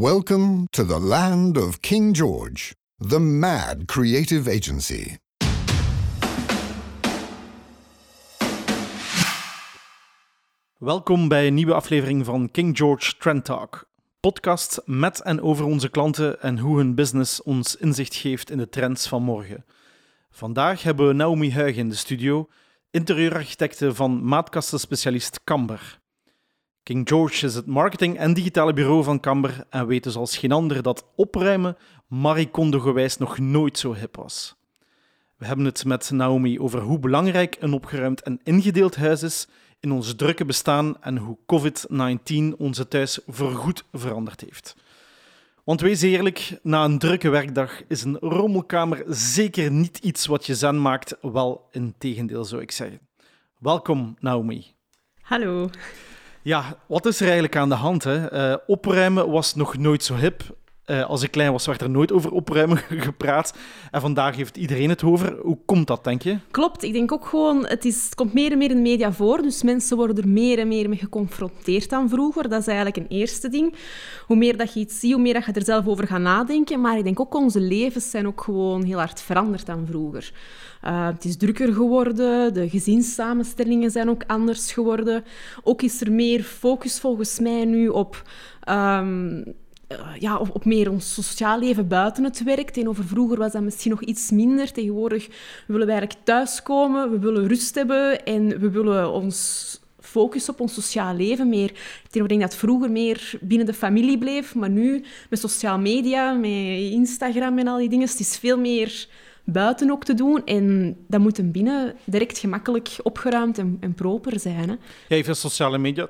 Welcome to the land of King George, the mad creative agency. Welkom bij een nieuwe aflevering van King George Trend Talk. Podcast met en over onze klanten en hoe hun business ons inzicht geeft in de trends van morgen. Vandaag hebben we Naomi Huig in de studio, interieurarchitecte van maatkastenspecialist Camber. King George is het marketing- en digitale bureau van Camber en weet dus als geen ander dat opruimen Marie Kondo-gewijs nog nooit zo hip was. We hebben het met Naomi over hoe belangrijk een opgeruimd en ingedeeld huis is in ons drukke bestaan en hoe COVID-19 onze thuis voorgoed veranderd heeft. Want wees eerlijk, na een drukke werkdag is een rommelkamer zeker niet iets wat je zen maakt, wel in tegendeel zou ik zeggen. Welkom, Naomi. Hallo. Ja, wat is er eigenlijk aan de hand? Hè? Uh, opruimen was nog nooit zo hip. Uh, als ik klein was, werd er nooit over opruimen gepraat. En vandaag heeft iedereen het over. Hoe komt dat, denk je? Klopt. Ik denk ook gewoon, het, is, het komt meer en meer in de media voor. Dus mensen worden er meer en meer mee geconfronteerd dan vroeger. Dat is eigenlijk een eerste ding. Hoe meer dat je iets ziet, hoe meer dat je er zelf over gaat nadenken. Maar ik denk ook, onze levens zijn ook gewoon heel hard veranderd dan vroeger. Uh, het is drukker geworden, de gezinssamenstellingen zijn ook anders geworden. Ook is er meer focus volgens mij nu op... Um, ja, op, op, meer ons sociaal leven buiten het werk. Tegenover vroeger was dat misschien nog iets minder. Tegenwoordig willen wij eigenlijk thuiskomen, we willen rust hebben en we willen ons focussen op ons sociaal leven meer. Ik denk dat vroeger meer binnen de familie bleef, maar nu met sociale media, met Instagram en al die dingen, het is veel meer buiten ook te doen. En dat moet binnen direct gemakkelijk opgeruimd en, en proper zijn. Hè. Ja, even sociale media.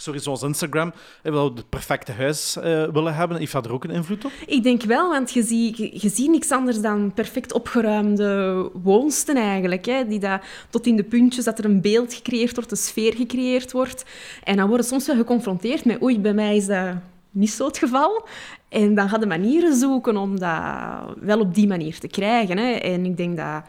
Sorry, zoals Instagram, wil het perfecte huis uh, willen hebben. Heeft dat er ook een invloed op? Ik denk wel, want je ziet, je niks anders dan perfect opgeruimde woonsten eigenlijk. Hè, die dat, tot in de puntjes, dat er een beeld gecreëerd wordt, een sfeer gecreëerd wordt. En dan worden soms wel geconfronteerd met, oei, bij mij is dat niet zo het geval. En dan gaan de manieren zoeken om dat wel op die manier te krijgen. Hè. En ik denk dat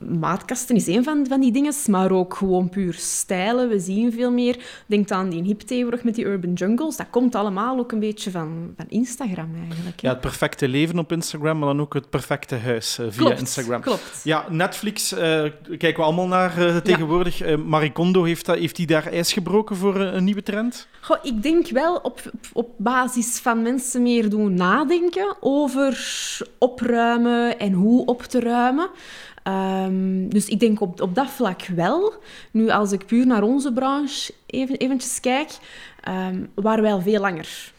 maatkasten is een van, van die dingen, maar ook gewoon puur stijlen. We zien veel meer. Denk aan die hip tegenwoordig met die urban jungles. Dat komt allemaal ook een beetje van, van Instagram eigenlijk. Hè. Ja, het perfecte leven op Instagram, maar dan ook het perfecte huis uh, via Instagram. Klopt. Ja, Netflix uh, kijken we allemaal naar uh, tegenwoordig. Ja. Marie Kondo, heeft, dat, heeft die daar ijs gebroken voor een nieuwe trend? Goh, ik denk wel op, op basis van mensen meer doen nadenken over opruimen en hoe op te ruimen. Um, dus ik denk op, op dat vlak wel. Nu, als ik puur naar onze branche even, eventjes kijk, um, waren wij veel langer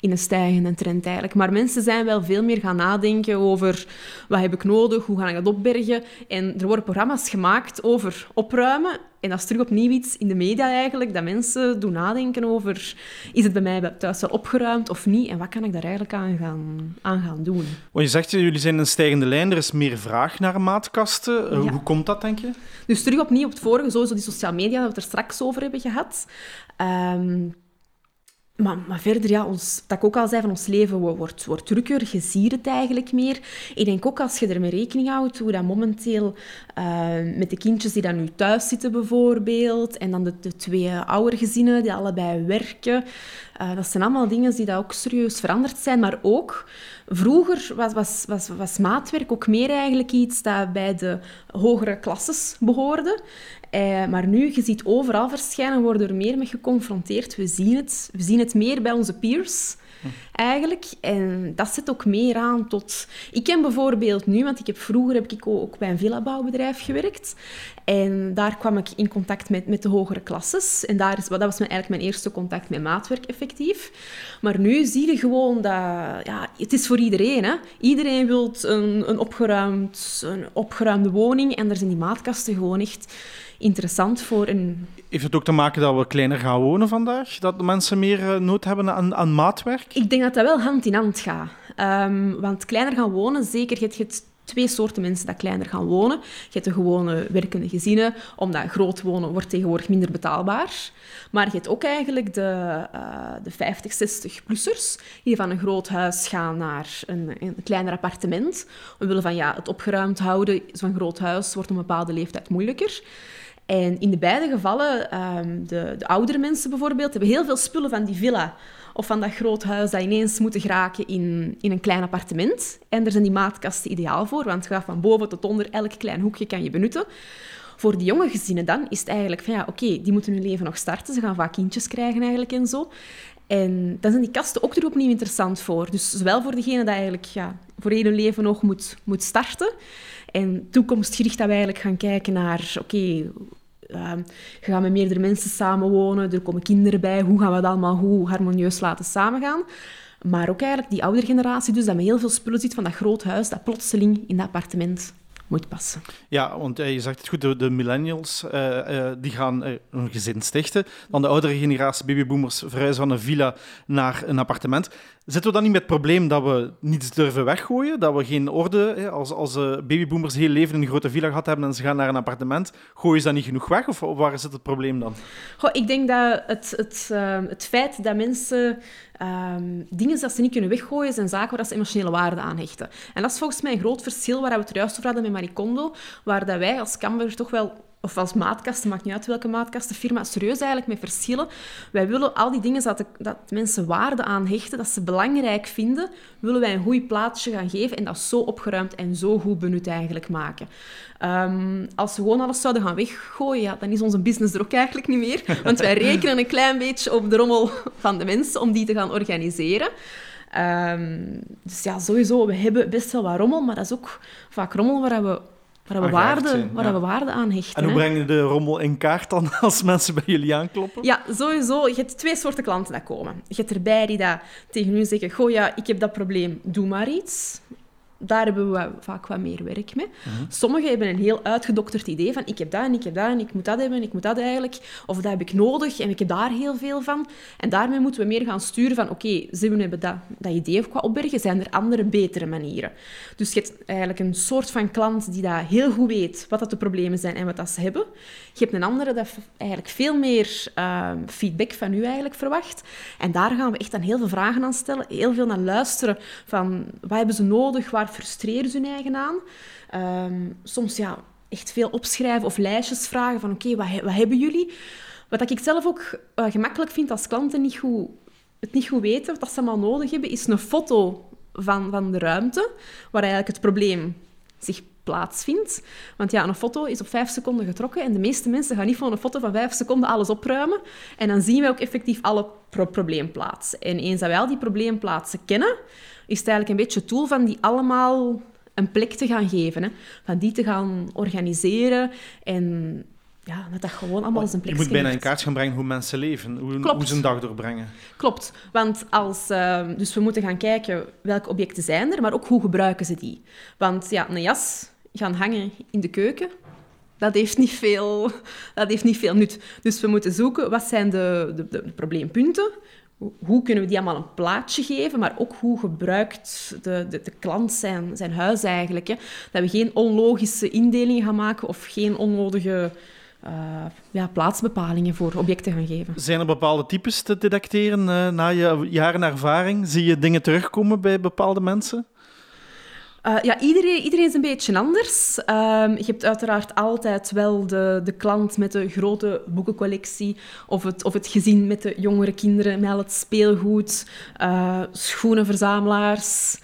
in een stijgende trend eigenlijk. Maar mensen zijn wel veel meer gaan nadenken over wat heb ik nodig, hoe ga ik dat opbergen. En er worden programma's gemaakt over opruimen. En dat is terug opnieuw iets in de media eigenlijk, dat mensen doen nadenken over is het bij mij thuis wel opgeruimd of niet en wat kan ik daar eigenlijk aan gaan, aan gaan doen. Want je zegt, jullie zijn een stijgende lijn, er is meer vraag naar maatkasten. Ja. Hoe komt dat, denk je? Dus terug opnieuw op het vorige, sowieso die sociale media, dat we het er straks over hebben gehad. Um, maar, maar, verder, ja, ons, dat ik ook al zei, van ons leven wordt, wordt drukker. Je het eigenlijk meer. Ik denk ook als je ermee rekening houdt, hoe dat momenteel uh, met de kindjes die dan nu thuis zitten bijvoorbeeld, en dan de, de twee oudergezinnen die allebei werken, uh, dat zijn allemaal dingen die dat ook serieus veranderd zijn. Maar ook, vroeger was, was, was, was maatwerk ook meer eigenlijk iets dat bij de hogere klasses behoorde. Eh, maar nu, je ziet overal verschijnen, worden er meer mee geconfronteerd. We zien het, we zien het meer bij onze peers, eigenlijk. En dat zet ook meer aan tot... Ik ken bijvoorbeeld nu, want ik heb, vroeger heb ik ook bij een villabouwbedrijf gewerkt. En daar kwam ik in contact met, met de hogere klasses. En daar is, dat was mijn, eigenlijk mijn eerste contact met maatwerk, effectief. Maar nu zie je gewoon dat... Ja, het is voor iedereen. Hè. Iedereen wil een, een, opgeruimd, een opgeruimde woning. En daar zijn die maatkasten gewoon echt interessant voor een... Heeft het ook te maken dat we kleiner gaan wonen vandaag? Dat mensen meer eh, nood hebben aan, aan maatwerk? Ik denk dat dat wel hand in hand gaat. Um, want kleiner gaan wonen, zeker, je hebt twee soorten mensen dat kleiner gaan wonen. Je hebt de gewone werkende gezinnen, omdat groot wonen wordt tegenwoordig minder betaalbaar. Maar je hebt ook eigenlijk de, uh, de 50, 60-plussers die van een groot huis gaan naar een, een kleiner appartement. Omwille van ja, het opgeruimd houden van groot huis wordt op een bepaalde leeftijd moeilijker. En in de beide gevallen, ehm, de, de oudere mensen bijvoorbeeld, hebben heel veel spullen van die villa of van dat groot huis dat ineens moeten geraken in, in een klein appartement. En daar zijn die maatkasten ideaal voor, want gaat van boven tot onder, elk klein hoekje kan je benutten. Voor die jonge gezinnen dan is het eigenlijk van ja, oké, die moeten hun leven nog starten. Ze gaan vaak kindjes krijgen eigenlijk en zo. En dan zijn die kasten ook er opnieuw interessant voor. Dus zowel voor degene dat eigenlijk ja, voor heel hun leven nog moet, moet starten. En toekomstgericht dat we eigenlijk gaan kijken naar, oké, uh, je gaat met meerdere mensen samenwonen, er komen kinderen bij, hoe gaan we dat allemaal harmonieus laten samengaan? Maar ook eigenlijk die oudere generatie, dus dat met heel veel spullen zit van dat groot huis, dat plotseling in dat appartement moet passen. Ja, want eh, je zegt het goed, de, de millennials uh, die gaan een gezin stichten. Dan de oudere generatie babyboomers verhuizen van een villa naar een appartement. Zitten we dan niet met het probleem dat we niets durven weggooien? Dat we geen orde, als, als babyboomers heel leven in een grote villa gehad hebben en ze gaan naar een appartement, gooien ze dan niet genoeg weg? Of, waar zit het probleem dan? Goh, ik denk dat het, het, het feit dat mensen um, dingen dat ze niet kunnen weggooien, zijn zaken waar ze emotionele waarde aan hechten. En dat is volgens mij een groot verschil waar we het juist over hadden met Waar dat wij als Camber toch wel of als maatkasten, maakt niet uit welke maatkastenfirma, serieus eigenlijk met verschillen. Wij willen al die dingen dat, dat mensen waarde aan hechten, dat ze belangrijk vinden, willen wij een goed plaatsje gaan geven en dat zo opgeruimd en zo goed benut eigenlijk maken. Um, als we gewoon alles zouden gaan weggooien, ja, dan is onze business er ook eigenlijk niet meer. Want wij rekenen een klein beetje op de rommel van de mensen om die te gaan organiseren. Um, dus ja, sowieso, we hebben best wel wat rommel, maar dat is ook vaak rommel waar we waar, we waarde, waar we waarde aan hechten. En hoe breng je de rommel in kaart dan als mensen bij jullie aankloppen? Ja, sowieso. Je hebt twee soorten klanten dat komen. Je hebt erbij die dat tegen u zeggen, goh ja, ik heb dat probleem, doe maar iets daar hebben we vaak wat meer werk mee. Mhm. Sommigen hebben een heel uitgedokterd idee van ik heb dat en ik heb dat en ik moet dat hebben en ik moet dat eigenlijk. Of dat heb ik nodig en ik heb daar heel veel van. En daarmee moeten we meer gaan sturen van oké, ze hebben dat, dat idee qua opbergen, zijn er andere, betere manieren. Dus je hebt eigenlijk een soort van klant die dat heel goed weet wat dat de problemen zijn en wat dat ze hebben. Je hebt een andere dat eigenlijk veel meer ehm, feedback van u eigenlijk verwacht. En daar gaan we echt aan heel veel vragen aan stellen, heel veel naar luisteren van wat hebben ze nodig, waar frustreren ze hun eigen aan. Ehm, soms ja, echt veel opschrijven of lijstjes vragen van oké, wat, wat, hebben jullie? Wat ik zelf ook uh, gemakkelijk vind als klanten niet goed, het niet goed weten, wat ze allemaal nodig hebben, is een foto van, van de ruimte waar eigenlijk het probleem zich plaatsvindt. Want ja, een foto is op vijf seconden getrokken en de meeste mensen gaan niet voor een foto van vijf seconden alles opruimen. En dan zien wij ook effectief alle pro probleemplaatsen. En eens dat wij al die probleemplaatsen kennen, is het eigenlijk een beetje het tool van die allemaal een plek te gaan geven. Hè? Van die te gaan organiseren en ja, dat dat gewoon allemaal zijn plek Je moet bijna in kaart gaan brengen hoe mensen leven, hoe, hoe ze een dag doorbrengen. Klopt, want als, uh, dus we moeten gaan kijken welke objecten zijn er, maar ook hoe gebruiken ze die. Want ja, een jas gaan hangen in de keuken, dat heeft niet veel, dat heeft niet veel nut. Dus we moeten zoeken wat zijn de, de, de probleempunten hoe kunnen we die allemaal een plaatje geven, maar ook hoe gebruikt de, de, de klant zijn, zijn huis eigenlijk. Hè? Dat we geen onlogische indelingen gaan maken of geen onnodige uh, ja, plaatsbepalingen voor objecten gaan geven. Zijn er bepaalde types te detecteren uh, na je jaren ervaring? Zie je dingen terugkomen bij bepaalde mensen? Uh, ja, iedereen, iedereen is een beetje anders. Uh, je hebt uiteraard altijd wel de, de klant met de grote boekencollectie of het, of het gezin met de jongere kinderen, met al het speelgoed, uh, schoenenverzamelaars.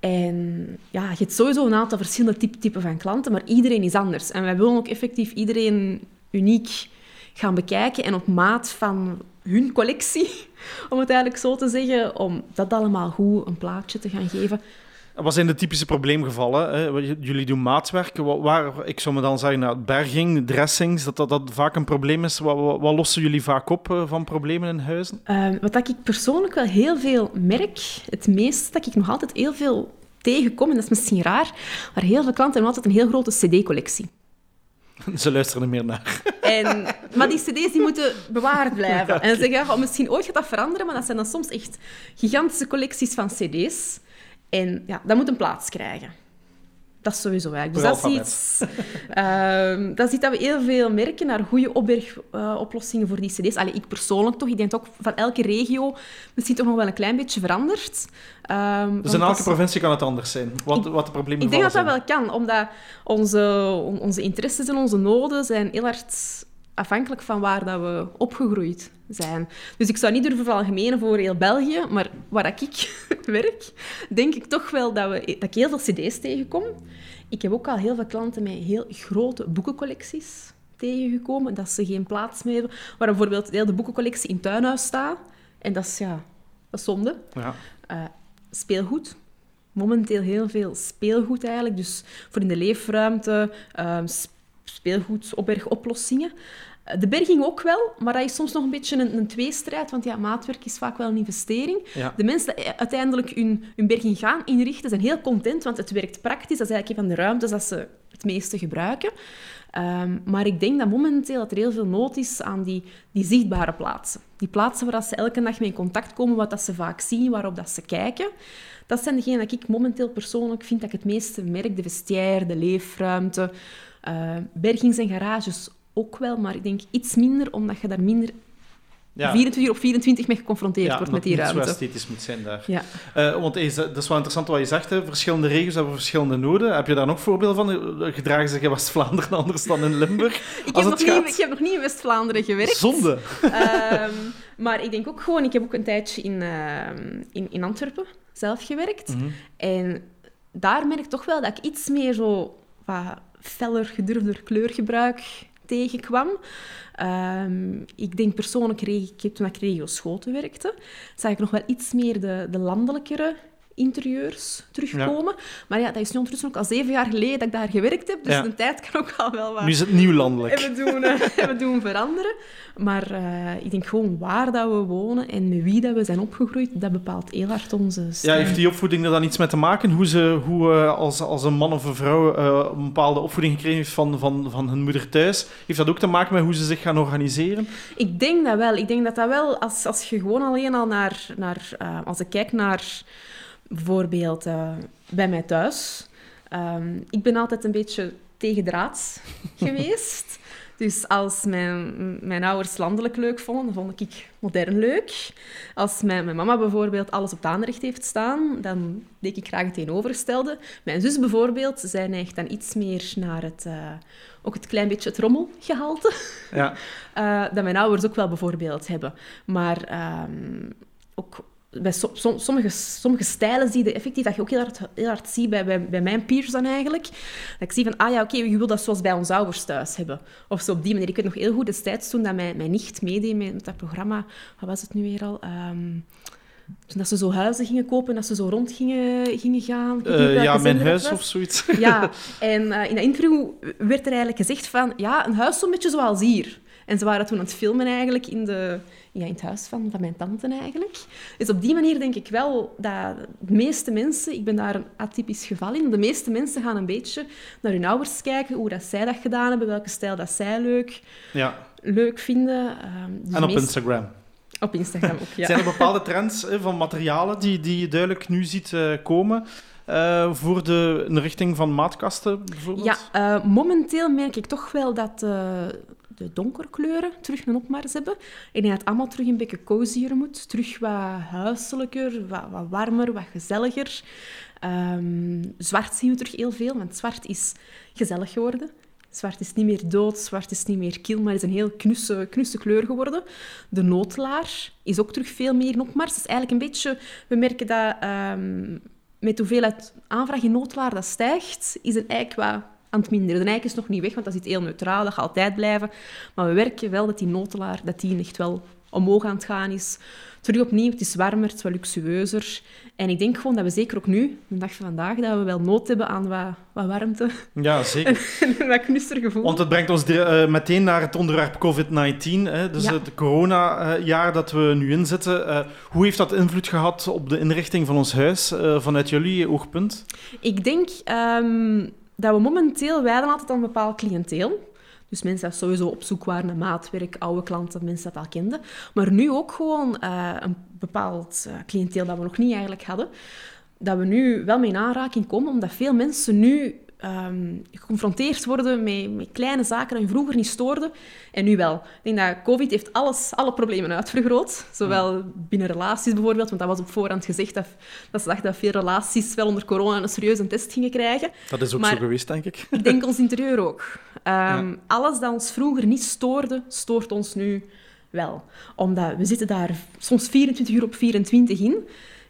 En ja, je hebt sowieso een aantal verschillende type, typen van klanten, maar iedereen is anders. En wij willen ook effectief iedereen uniek gaan bekijken en op maat van hun collectie, om het eigenlijk zo te zeggen, om dat allemaal goed een plaatje te gaan geven. Wat zijn de typische probleemgevallen? Hè? Jullie doen maatwerk. Waar, ik zou me dan zeggen, nou, berging, dressings, dat, dat dat vaak een probleem is. Wat, wat, lossen jullie vaak op uh, van problemen in huizen? Uh, wat ik persoonlijk wel heel veel merk, het meeste dat ik nog altijd heel veel tegenkom, en dat is misschien raar, maar heel veel klanten hebben altijd een heel grote cd-collectie. Ze luisteren er meer naar. En, maar die cd's die moeten bewaard blijven. En ze zeggen, oh, misschien ooit gaat dat veranderen, maar dat zijn dan soms echt gigantische collecties van cd's. En ja, dat moet een plaats krijgen. Dat is sowieso eigenlijk. Dus dat is, iets, uh, dat is iets dat we heel veel merken naar goede opbergoplossingen uh, voor die cd's. Allee, ik persoonlijk toch. Ik denk ook van elke regio misschien toch nog wel een klein beetje veranderd. Um, dus in elke provincie kan het anders zijn, wat, wat de problemen Ik denk dat dat wel kan, omdat onze, onze interesses en onze noden zijn heel hard afhankelijk van waar dat we opgegroeid zijn. Dus ik zou niet durven veralgemenen voor heel België, maar waar ik werk, denk ik toch wel dat, we, dat ik heel veel cd's tegenkom. Ik heb ook al heel veel klanten met heel grote boekencollecties tegengekomen, dat ze geen plaats meer hebben, waar bijvoorbeeld de boekencollectie in tuinhuis staat. En dat is, ja, dat is zonde. Ja. Uh, speelgoed. Momenteel heel veel speelgoed eigenlijk. Dus voor in de leefruimte, uh, speelgoed, opbergoplossingen. De berging ook wel, maar dat is soms nog een beetje een, een tweestrijd, want ja, maatwerk is vaak wel een investering. De mensen die uiteindelijk hun, hun berging gaan inrichten, zijn heel content, want het werkt praktisch. Dat is eigenlijk een van de ruimtes dat ze het meeste gebruiken. Um, maar ik denk dat momenteel dat er heel veel nood is aan die, die zichtbare plaatsen. Die plaatsen waar ze elke dag mee in contact komen, wat dat ze vaak zien, waarop dat ze kijken. Dat zijn degenen dat ik momenteel persoonlijk vind dat ik het meeste merk. De vestiaire, de leefruimte, uh, bergings en garages ook wel, maar ik denk iets minder, omdat je daar minder ja. 24 op 24 mee geconfronteerd wordt met die ruimte. Ja, dat het esthetisch moet zijn daar. Ja. Uh, want is, dat is wel interessant wat je zegt, hè. verschillende regio's hebben verschillende noden. Heb je daar nog voorbeelden van? Eh, gedragen zich in West-Vlaanderen anders dan in Limburg? ik, heb nog niet, ik heb nog niet in West-Vlaanderen gewerkt. Zonde! um, maar ik denk ook gewoon, ik heb ook een tijdje in, uh, in, in Antwerpen zelf gewerkt. Mm -hmm. En daar merk ik toch wel dat ik iets meer zo wat feller, gedurfder kleurgebruik tegenkwam. Um, ik denk persoonlijk, ik heb toen ik regio Schoten werkte, zag ik nog wel iets meer de, de landelijkere interieurs terugkomen. Maar ja, dat is nu ondertussen ook al zeven jaar geleden dat ik daar gewerkt heb. Dus de tijd kan ook al wel wat... Nu is het nieuw landelijk. Hebben doen, hebben doen veranderen. Maar uh, ik denk gewoon waar dat we wonen en met wie dat we zijn opgegroeid, dat bepaalt heel hard onze. Ja, heeft die opvoeding er dan iets mee te maken? Hoe ze hoe, uh, als, als een man of een vrouw uh, een bepaalde opvoeding gekregen heeft van, van, van hun moeder thuis, heeft dat ook te maken met hoe ze zich gaan organiseren? Ik denk dat wel. Ik denk dat dat wel, als, als je gewoon alleen al naar... naar als ik kijk naar Bijvoorbeeld uh, bij mij thuis. Um, ik ben altijd een beetje tegendraads geweest. Dus als mijn, mijn ouders landelijk leuk vonden, dan vond ik modern leuk. Als mijn, mijn mama bijvoorbeeld alles op het aanrecht heeft staan, dan deed ik graag het tegenovergestelde. Mijn zus bijvoorbeeld, zij neigt dan iets meer naar het, uh, ook het klein beetje het rommelgehalte. Ja. uh, dat mijn ouders ook wel bijvoorbeeld hebben. Maar um, ook bij sommige, sommige stijlen zie je effectief dat je ook heel hard, heel hard ziet bij, bij, bij mijn peers dan eigenlijk. Dat ik zie van, ah ja, oké, okay, je wil dat zoals bij ons ouders thuis hebben. Of zo op die manier. Ik weet nog heel goed destijds toen dat mijn, mijn nicht meedeed met, dat programma. Wat was het nu weer al? Um, toen dat ze zo huizen gingen kopen, dat ze zo rond gingen, gingen gaan. Uh, ja, mijn huis of zoiets. Ja, en uh, in dat interview werd er eigenlijk gezegd van, ja, een huis zo'n beetje zoals hier. En ze waren toen aan het filmen eigenlijk in, de, ja, in het huis van, van mijn tante eigenlijk. Dus op die manier denk ik wel dat de meeste mensen, ik ben daar een atypisch geval in, de meeste mensen gaan een beetje naar hun ouders kijken, hoe dat zij dat gedaan hebben, welke stijl dat zij leuk, ja. leuk vinden. Um, dus en op Instagram. Op Instagram ook, ja. Zijn er bepaalde trends van materialen die, die je duidelijk nu ziet uh, komen? Uh, voor de, in de richting van maatkasten bijvoorbeeld? Ja, uh, momenteel merk ik toch wel dat de donkerkleuren terug een opmars hebben. En dat het allemaal terug een beetje cozier moet. Terug wat huiselijker, wat, wat warmer, wat gezelliger. Um, zwart zien we terug heel veel, want zwart is gezellig geworden. Zwart is niet meer dood, zwart is niet meer kil, maar is een heel knusse, knusse kleur geworden. De noodlaar is ook terug veel meer in opmars. is eigenlijk een beetje... We merken dat um, met hoeveelheid aanvraag in noodlaar dat stijgt, is het eigenlijk wat aan het minderen. De eik is nog niet weg, want dat is heel neutraal, dat gaat altijd blijven. Maar we werken wel dat die notelaar, dat die echt wel omhoog aan het gaan is. Terug opnieuw, het is warmer, het is wat luxueuzer. En ik denk gewoon dat we zeker ook nu, de dag van vandaag, dat we wel nood hebben aan wat, wat warmte. Ja, zeker. en wat knusser gevoel. Want het brengt ons uh, meteen naar het onderwerp COVID-19. Dus ja. het corona-jaar dat we nu inzitten. Uh, hoe heeft dat invloed gehad op de inrichting van ons huis, uh, vanuit jullie oogpunt? Ik denk... Um, dat we momenteel, wij hadden altijd een bepaald cliënteel. Dus mensen die sowieso op zoek waren naar maatwerk, oude klanten, mensen dat al kenden. Maar nu ook gewoon uh, een bepaald uh, cliënteel dat we nog niet eigenlijk hadden. Dat we nu wel mee in aanraking komen, omdat veel mensen nu ehm, geconfronteerd worden met, met kleine zaken die je vroeger niet stoorden en nu wel. Ik denk dat COVID heeft alles, alle problemen uitvergroot. Zowel binnen relaties bijvoorbeeld, want dat was op voorhand gezegd dat, dat ze dachten dat veel relaties wel onder corona een serieuze test gingen krijgen. Dat is ook Maar zo geweest, denk ik. Ik denk ons interieur ook. Ehm, Ja. Alles dat ons vroeger niet stoorde, stoort ons nu wel. Omdat we zitten daar soms 24 uur op 24 in.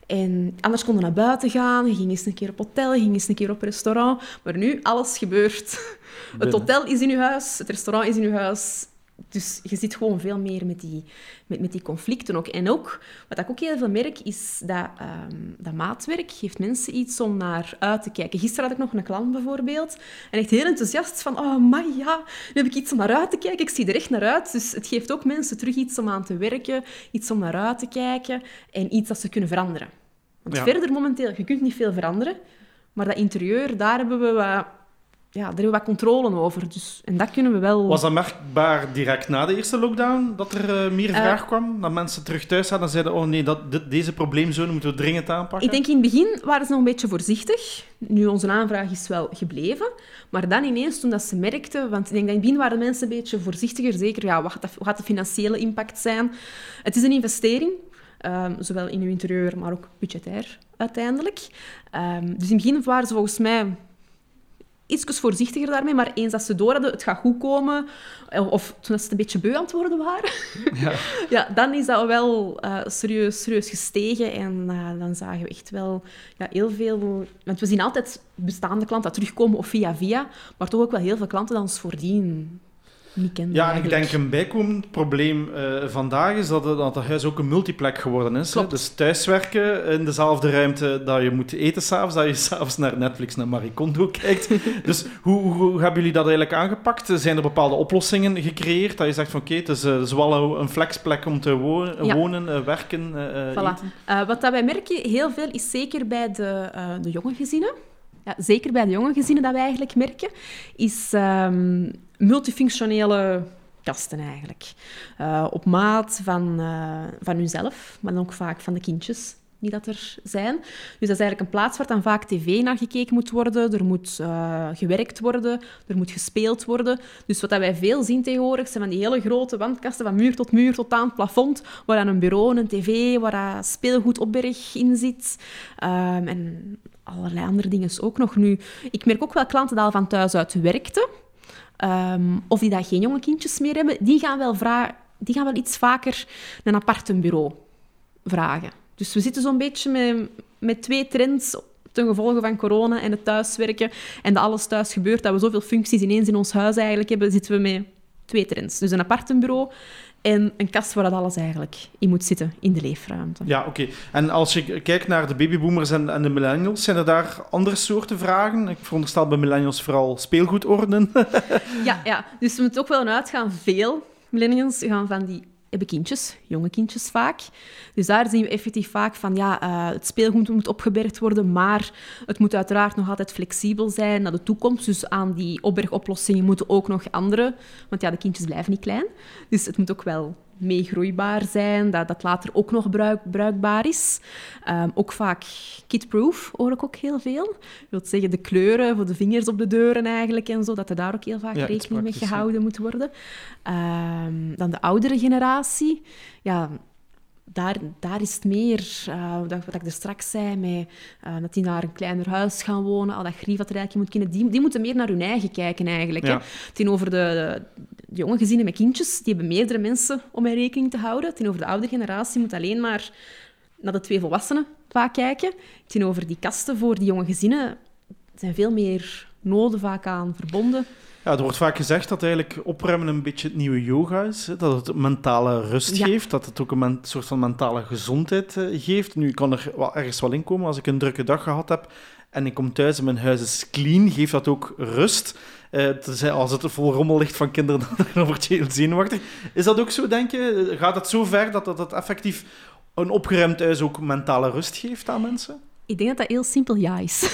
En anders konden we naar buiten gaan, je ging eens een keer op hotel, je ging eens een keer op restaurant. Maar nu, alles gebeurt. Het hotel is in je huis, het restaurant is in je huis. Dus je zit gewoon veel meer met die, met, met die conflicten ook. En ook, wat ik ook heel veel merk, is dat, ehm, dat maatwerk geeft mensen iets om naar uit te kijken. Gisteren had ik nog een klant bijvoorbeeld. En echt heel enthousiast van, oh maar ja, nu heb ik iets om naar uit te kijken. Ik zie er echt naar uit. Dus het geeft ook mensen terug iets om aan te werken, iets om naar uit te kijken en iets dat ze kunnen veranderen. Want Ja. verder momenteel, je kunt niet veel veranderen. Maar dat interieur, daar hebben we wat, ja, daar hebben we wat controle over. Dus, en dat kunnen we wel... Was dat merkbaar direct na de eerste lockdown, dat er eh, meer vraag kwam? Dat mensen terug thuis zaten en zeiden, oh nee, dat, dit- deze probleemzone moeten we dringend aanpakken? Ik denk in het begin waren ze nog een beetje voorzichtig. Nu, onze aanvraag is wel gebleven. Maar dan ineens, toen dat ze merkten... Want ik denk dat in het begin waren mensen een beetje voorzichtiger. Zeker, ja, wat, gaat dat- wat gaat de financiële impact zijn? Het is een investering. ehm, zowel in uw interieur, maar ook budgetair uiteindelijk. Ehm, dus in het begin waren ze volgens mij iets voorzichtiger daarmee. Maar eens dat ze door hadden, het gaat goed komen... eh, Of toen ze het een beetje beu aan het worden waren... Ja. Ja, dan is dat wel eh, serieus, serieus gestegen. En eh, dan zagen we echt wel ja, heel veel... Want we zien altijd bestaande klanten terugkomen of via via. Maar toch ook wel heel veel klanten die ons voordien niet. Ja, en ik eigenlijk. denk een bijkomend probleem eh, vandaag is dat, het- dat het huis ook een multiplek geworden is. hè. Dus thuiswerken in dezelfde ruimte dat je moet eten s'avonds, dat je s'avonds naar Netflix, naar Marie Kondo kijkt. dus hoe, hoe hebben jullie dat eigenlijk aangepakt? Zijn er bepaalde oplossingen gecreëerd dat je zegt van oké, het is eh, zowel een flexplek om te wonen, Ja. wonen eh, werken, Voilà. wat dat wij merken heel veel is zeker bij de, de jonge gezinnen. Ja, zeker bij de jonge gezinnen dat wij eigenlijk merken, is ehm, multifunctionele kasten eigenlijk. Eh, op maat van, eh van hunzelf, maar dan ook vaak van de kindjes die dat er zijn. Dus dat is eigenlijk een plaats waar dan vaak tv naar gekeken moet worden. Er moet eh, gewerkt worden, er moet gespeeld worden. Dus wat dat wij veel zien tegenwoordig, zijn van die hele grote wandkasten van muur tot muur tot aan het plafond, waar dan een bureau, een tv, waar speelgoedopberg in zit. Ehm, en allerlei andere dingen ook nog. Nu, ik merk ook wel klanten die al van thuis uit werkten, ehm, of die daar geen jonge kindjes meer hebben, die gaan wel, vra- die gaan wel iets vaker een apart bureau vragen. Dus we zitten zo'n beetje met, met twee trends ten gevolge van corona en het thuiswerken en dat alles thuis gebeurt, dat we zoveel functies ineens in ons huis eigenlijk hebben, zitten we met twee trends. Dus een apart bureau en een kast waar dat alles eigenlijk in moet zitten, in de leefruimte. Ja, oké. En als je kijkt naar de babyboomers en, en de millennials, zijn er daar andere soorten vragen? Ik veronderstel bij millennials vooral speelgoedorden. Ja, ja, dus we moeten ook wel uitgaan. Veel millennials gaan van die hebben kindjes, jonge kindjes vaak. Dus daar zien we effectief vaak van, ja, eh, het speelgoed moet opgebergd worden, maar het moet uiteraard nog altijd flexibel zijn naar de toekomst. Dus aan die opbergoplossingen moeten ook nog andere, want ja, de kindjes blijven niet klein. Dus het moet ook wel meegroeibaar zijn, dat dat later ook nog bruik, bruikbaar is. Ehm, ook vaak kidproof hoor ik ook heel veel. Dat wil zeggen de kleuren voor de vingers op de deuren eigenlijk en zo, dat er daar ook heel vaak Ja, rekening mee ja. gehouden moet worden. Ehm, dan de oudere generatie, ja, daar, daar is het meer, eh, wat, wat ik er straks zei, met, eh, dat die naar een kleiner huis gaan wonen, al dat grief wat er eigenlijk moet kunnen, die, die moeten meer naar hun eigen kijken eigenlijk. Ja. Hè. Tegenover de, de, de jonge gezinnen met kindjes, die hebben meerdere mensen om mee rekening te houden. Tegenover de oudere generatie moet alleen maar naar de twee volwassenen vaak kijken. Tegenover die kasten voor die jonge gezinnen zijn veel meer noden vaak aan verbonden. Ja, er wordt vaak gezegd dat eigenlijk opruimen een beetje het nieuwe yoga is. Hè? Dat het mentale rust Ja. geeft, dat het ook een soort van mentale gezondheid eh, geeft. Nu kan er wel ergens wel in komen als ik een drukke dag gehad heb en ik kom thuis en mijn huis is clean, geeft dat ook rust. Eh, tenzij als het vol rommel ligt van kinderen, dan word je heel zenuwachtig. Is dat ook zo, denk je? Gaat het zo ver dat dat effectief een opgeruimd huis ook mentale rust geeft aan mensen? Ik denk dat dat heel simpel ja is.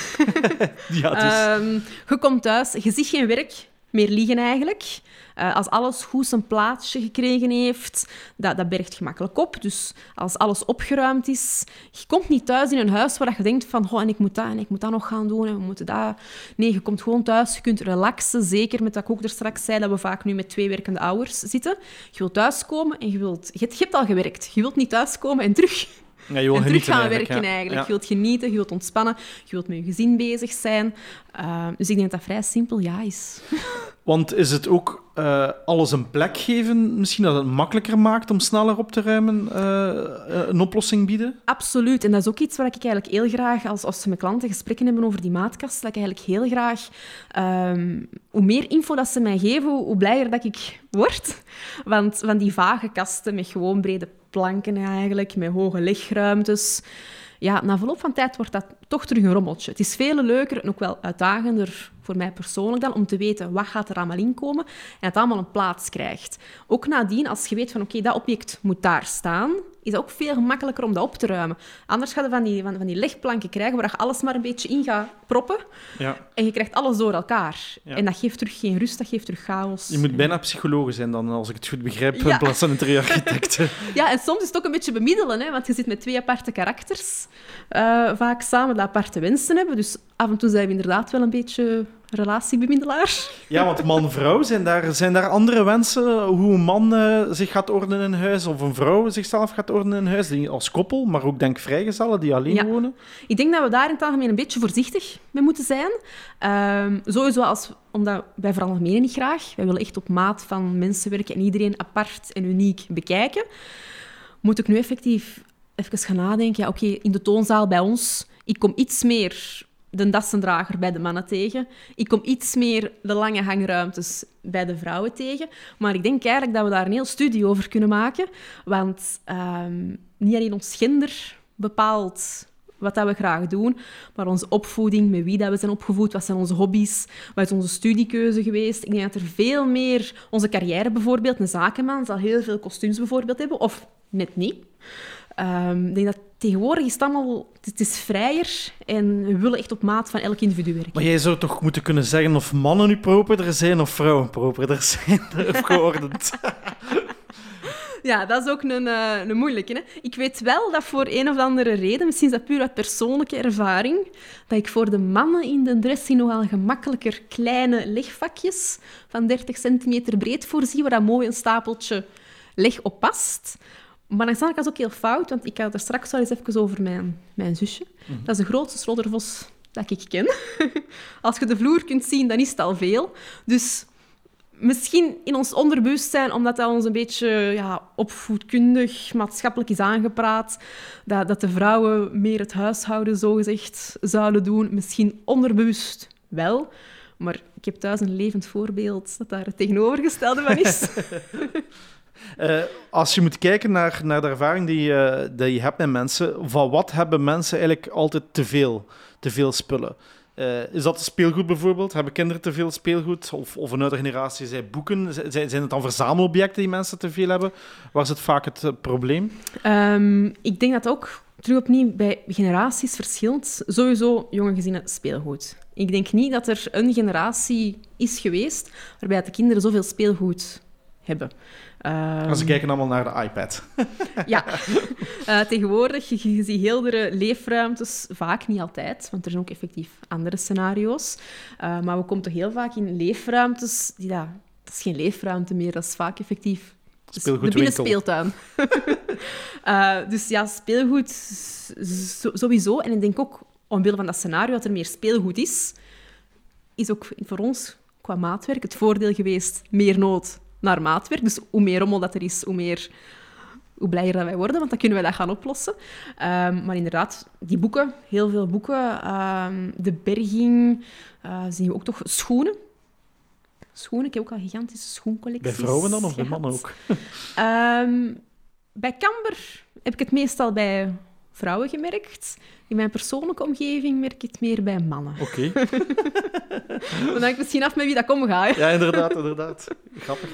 Ja, dus... Ehm, je komt thuis, je ziet geen werk, meer liegen eigenlijk. Eh, als alles goed zijn plaatsje gekregen heeft, dat, dat bergt gemakkelijk op. Dus als alles opgeruimd is, je komt niet thuis in een huis waar je denkt van, oh, en ik moet dat en ik moet dat nog gaan doen en we moeten dat. Nee, je komt gewoon thuis, je kunt relaxen, zeker met wat ik ook er straks zei, dat we vaak nu met twee werkende ouders zitten. Je wilt thuiskomen en je wilt... Je je hebt al gewerkt. Je wilt niet thuiskomen en terug Ja, je wil en terug gaan eigenlijk, werken ja. eigenlijk. Je wilt genieten, je wilt ontspannen, je wilt met je gezin bezig zijn. Uh, dus ik denk dat dat vrij simpel ja is. Want is het ook eh, alles een plek geven, misschien dat het makkelijker maakt om sneller op te ruimen, eh, een oplossing bieden? Absoluut. En dat is ook iets waar ik eigenlijk heel graag, als, als mijn klanten gesprekken hebben over die maatkast, dat ik eigenlijk heel graag, ehm, hoe meer info dat ze mij geven, hoe, hoe blijer dat ik word. Want van die vage kasten met gewoon brede planken eigenlijk, met hoge legruimtes. Ja, na verloop van tijd wordt dat toch terug een rommeltje. Het is veel leuker en ook wel uitdagender voor mij persoonlijk dan, om te weten wat gaat er allemaal inkomen en het allemaal een plaats krijgt. Ook nadien, als je weet van oké, dat object moet daar staan, is het ook veel gemakkelijker om dat op te ruimen. Anders ga je van die, van, van die legplanken krijgen waar je alles maar een beetje in gaat proppen Ja. en je krijgt alles door elkaar. Ja. En dat geeft terug geen rust, dat geeft terug chaos. Je moet bijna psycholoog zijn dan, als ik het goed begrijp, Ja. in plaats van interieurarchitect. Ja, en soms is het ook een beetje bemiddelen, hè, want je zit met twee aparte karakters eh, vaak samen, die aparte wensen hebben. Dus af en toe zijn we inderdaad wel een beetje relatiebemiddelaar. ja, want man-vrouw, zijn daar, zijn daar andere wensen? Hoe een man eh, zich gaat ordenen in huis, of een vrouw zichzelf gaat ordenen in huis, die als koppel, maar ook denk vrijgezellen die alleen Ja. wonen? Ik denk dat we daar in het algemeen een beetje voorzichtig mee moeten zijn. Ehm, sowieso als, omdat wij veralgemenen niet graag. Wij willen echt op maat van mensen werken en iedereen apart en uniek bekijken. Moet ik nu effectief even gaan nadenken. Ja, oké, in de toonzaal bij ons, ik kom iets meer de dassendrager bij de mannen tegen. Ik kom iets meer de lange hangruimtes bij de vrouwen tegen. Maar ik denk eigenlijk dat we daar een heel studie over kunnen maken. Want ehm, niet alleen ons gender bepaalt wat dat we graag doen, maar onze opvoeding, met wie dat we zijn opgevoed, wat zijn onze hobby's, wat is onze studiekeuze geweest. Ik denk dat er veel meer... Onze carrière bijvoorbeeld, een zakenman zal heel veel kostuums bijvoorbeeld hebben, of net niet. Ehm, ik denk dat tegenwoordig is het allemaal... Het is vrijer en we willen echt op maat van elk individu werken. Maar jij zou toch moeten kunnen zeggen of mannen nu properder zijn of vrouwen properder zijn, of geordend. Ja, dat is ook een, eh, een moeilijke. Hè? Ik weet wel dat voor een of andere reden, misschien is dat puur uit persoonlijke ervaring, dat ik voor de mannen in de dressing nogal gemakkelijker kleine legvakjes van 30 centimeter breed voorzie, waar dat mooi een stapeltje leg op past. Maar dan is het ook heel fout, want ik had het er straks al eens even over mijn, mijn zusje. Dat is de grootste sloddervos dat ik ken. Als je de vloer kunt zien, dan is het al veel. Dus misschien in ons onderbewustzijn, omdat dat ons een beetje ja, opvoedkundig, maatschappelijk is aangepraat, dat, dat de vrouwen meer het huishouden zogezegd zouden doen. Misschien onderbewust wel. Maar ik heb thuis een levend voorbeeld dat daar het tegenovergestelde van is. Eh, als je moet kijken naar, naar de ervaring die, eh, die je hebt met mensen, van wat hebben mensen eigenlijk altijd te veel, te veel spullen? Eh, is dat speelgoed bijvoorbeeld? Hebben kinderen te veel speelgoed? Of, of een oudere generatie zei boeken? Zijn, het dan verzamelobjecten die mensen te veel hebben? Waar zit vaak het probleem? Ehm, ik denk dat ook terug opnieuw bij generaties verschilt. Sowieso jonge gezinnen speelgoed. Ik denk niet dat er een generatie is geweest waarbij de kinderen zoveel speelgoed hebben. Als ze kijken allemaal naar de iPad. Ja, Eh, tegenwoordig, je, je ziet heeldere leefruimtes, vaak niet altijd, want er zijn ook effectief andere scenario's. Eh, maar we komen toch heel vaak in leefruimtes, die dat, dat is geen leefruimte meer, dat is vaak effectief dus de binnenspeeltuin. Eh, dus ja, speelgoed sowieso. En ik denk ook, omwille van dat scenario, dat er meer speelgoed is, is ook voor ons qua maatwerk het voordeel geweest meer nood naar maatwerk. Dus hoe meer rommel dat er is, hoe meer hoe blijer dat wij worden, want dan kunnen wij dat gaan oplossen. Ehm, maar inderdaad, die boeken, heel veel boeken. ehm, de berging, eh, zien we ook toch schoenen. Schoenen, ik heb ook al gigantische schoencollecties Bij vrouwen dan of bij mannen ook? Ehm, bij Camber heb ik het meestal bij vrouwen gemerkt. In mijn persoonlijke omgeving merk ik het meer bij mannen. Oké. Dan hangt misschien af met wie dat omgaat. hè. Ja, inderdaad, inderdaad. Grappig.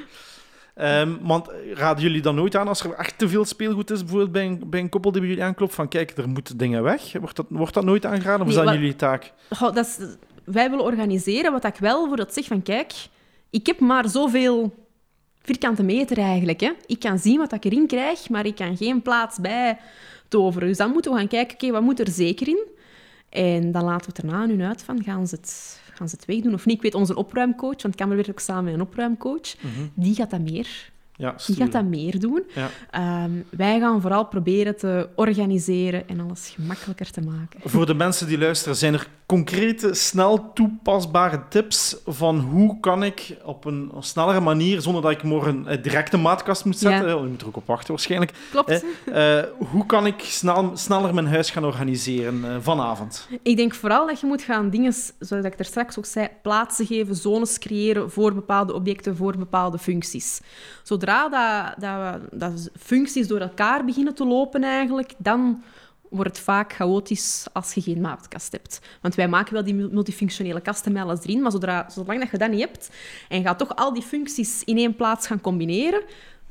Ehm, want raden jullie dan nooit aan als er echt te veel speelgoed is, bijvoorbeeld bij een, bij een koppel die bij jullie aanklopt, van kijk, er moeten dingen weg? Wordt dat, wordt dat nooit aangeraden of is Nee, dat wat- jullie taak? Goh, dat is, wij willen organiseren wat ik wel voor dat zeg van kijk, ik heb maar zoveel vierkante meter eigenlijk. Hè. Ik kan zien wat ik erin krijg, maar ik kan geen plaats bij toveren. Dus dan moeten we gaan kijken, oké, wat moet er zeker in? En dan laten we het erna aan hun uit van, gaan ze het, gaan ze het wegdoen of niet? Ik weet, onze opruimcoach, want Kamer werkt ook samen met een opruimcoach, die gaat dat meer Ja, die gaat dat meer doen. Ja. Ehm, wij gaan vooral proberen te organiseren en alles gemakkelijker te maken. Voor de mensen die luisteren, zijn er concrete, snel toepasbare tips van hoe kan ik op een snellere manier, zonder dat ik morgen een directe maatkast moet zetten, Ja. eh, je moet er ook op wachten waarschijnlijk, Klopt. eh, eh, hoe kan ik snel, sneller mijn huis gaan organiseren eh, vanavond? Ik denk vooral dat je moet gaan dingen, zoals ik er straks ook zei, plaatsen geven, zones creëren voor bepaalde objecten, voor bepaalde functies. Zodra dat, dat, dat functies door elkaar beginnen te lopen eigenlijk, dan wordt het vaak chaotisch als je geen maatkast hebt. Want wij maken wel die multifunctionele kasten met alles erin, maar zodra, zolang dat je dat niet hebt en je gaat toch al die functies in één plaats gaan combineren,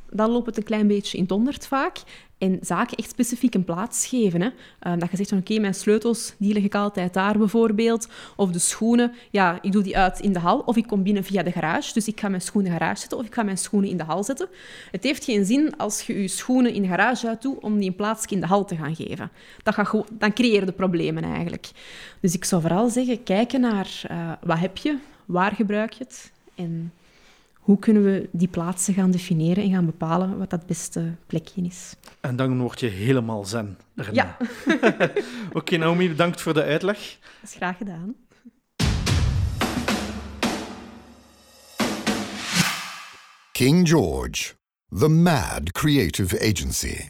dan loopt het een klein beetje in het honderd vaak. En zaken echt specifiek een plaats geven. Hè. Eh, dat je zegt van oké, mijn sleutels die ik altijd daar bijvoorbeeld. Of de schoenen, ja, ik doe die uit in de hal. Of ik kom binnen via de garage. Dus ik ga mijn schoenen garage zetten of ik ga mijn schoenen in de hal zetten. Het heeft geen zin als je je schoenen in de garage uit doet om die een plaatsje in de hal te gaan geven. Dat gaat dan creëer je problemen eigenlijk. Dus ik zou vooral zeggen, kijken naar eh, wat heb je, waar gebruik je het en hoe kunnen we die plaatsen gaan definiëren en gaan bepalen wat dat beste plekje is. En dan word je helemaal zen. erna. Ja. Oké, Naomi, bedankt voor de uitleg. Dat is graag gedaan. King George, the mad creative agency.